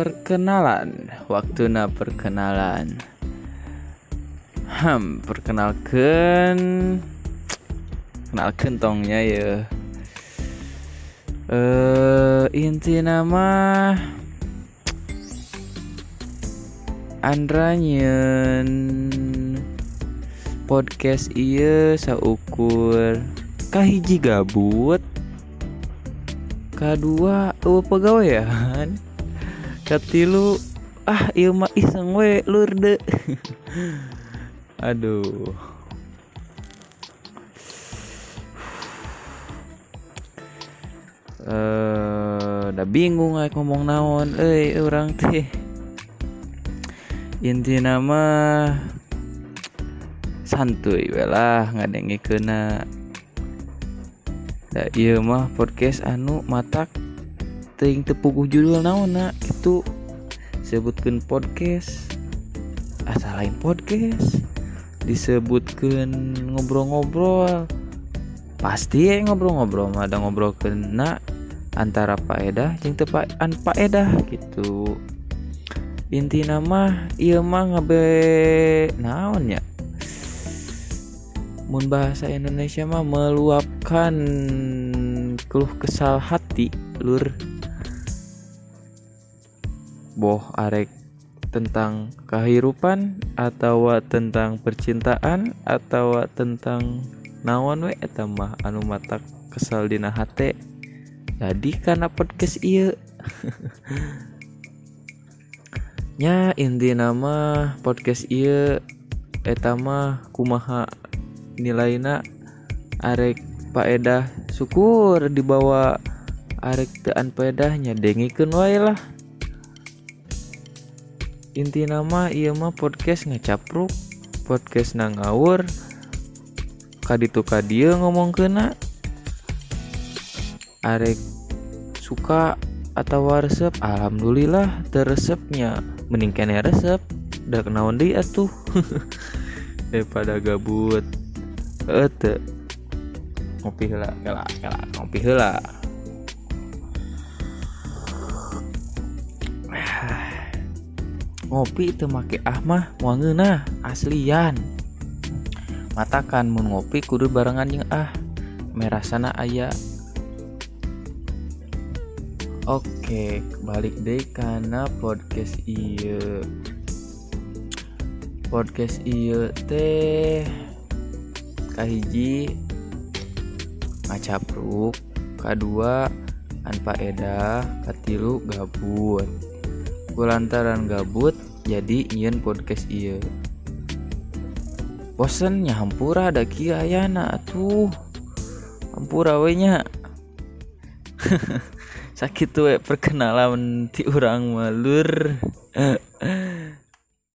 perkenalan. Waktuna perkenalan. Hmm perkenalkan. Kenalkan tongnya ya. Eh inti nama Andranyen podcast iya saukur kahiji gabut? Kedua lu pegawaian katilu ah iya mah iseng we lurde aduh. Eh udah bingung aja ngomong naon. Eh orang teh. Inti nama santuy lah ngadengi kena da iya mah podcast anu matak ting tepuguh judul naon nak itu sebutkan podcast asal lain podcast disebutkan ngobrol-ngobrol. Pasti ya ngobrol-ngobrol ada ngobrol kena antara Pak Edah jeung tepak an Pak Edah gitu. Inti nama iya mah ngabe naon ya? Mun bahasa Indonesia mah meluapkan keluh kesal hati lur boh arek tentang kehidupan atau tentang percintaan atau tentang naon we eta mah anu kesal dina hate. Jadi karena podcast iya nya inti nama podcast iya eta mah kumaha nilainya arek Pak Edah syukur dibawa arek tean pedahnya dengikeun wae lah inti nama iya mah podcast ngecapruk podcast nang ngawur kaditu kadia ngomong kena. Arek suka atau resep alhamdulillah teresepnya. Mending kene resep udah kenaon deui atuh. Daripada gabut. Ete ngopi heula kela kela ngopi heula ngopi itu make ah mah wangeuna aslian. Matakan mun ngopi kudu barengan jeung ah merasana aya. Oke, balik deh karena podcast iya podcast iya teh kahiji ngacapruk kedua anpa edah katilu gabut kulantaran gabut jadi nyen podcast iya bosennya hampura ada kia ayana tuh hampura we nya. Sakit tuh perkenalan ti orang malur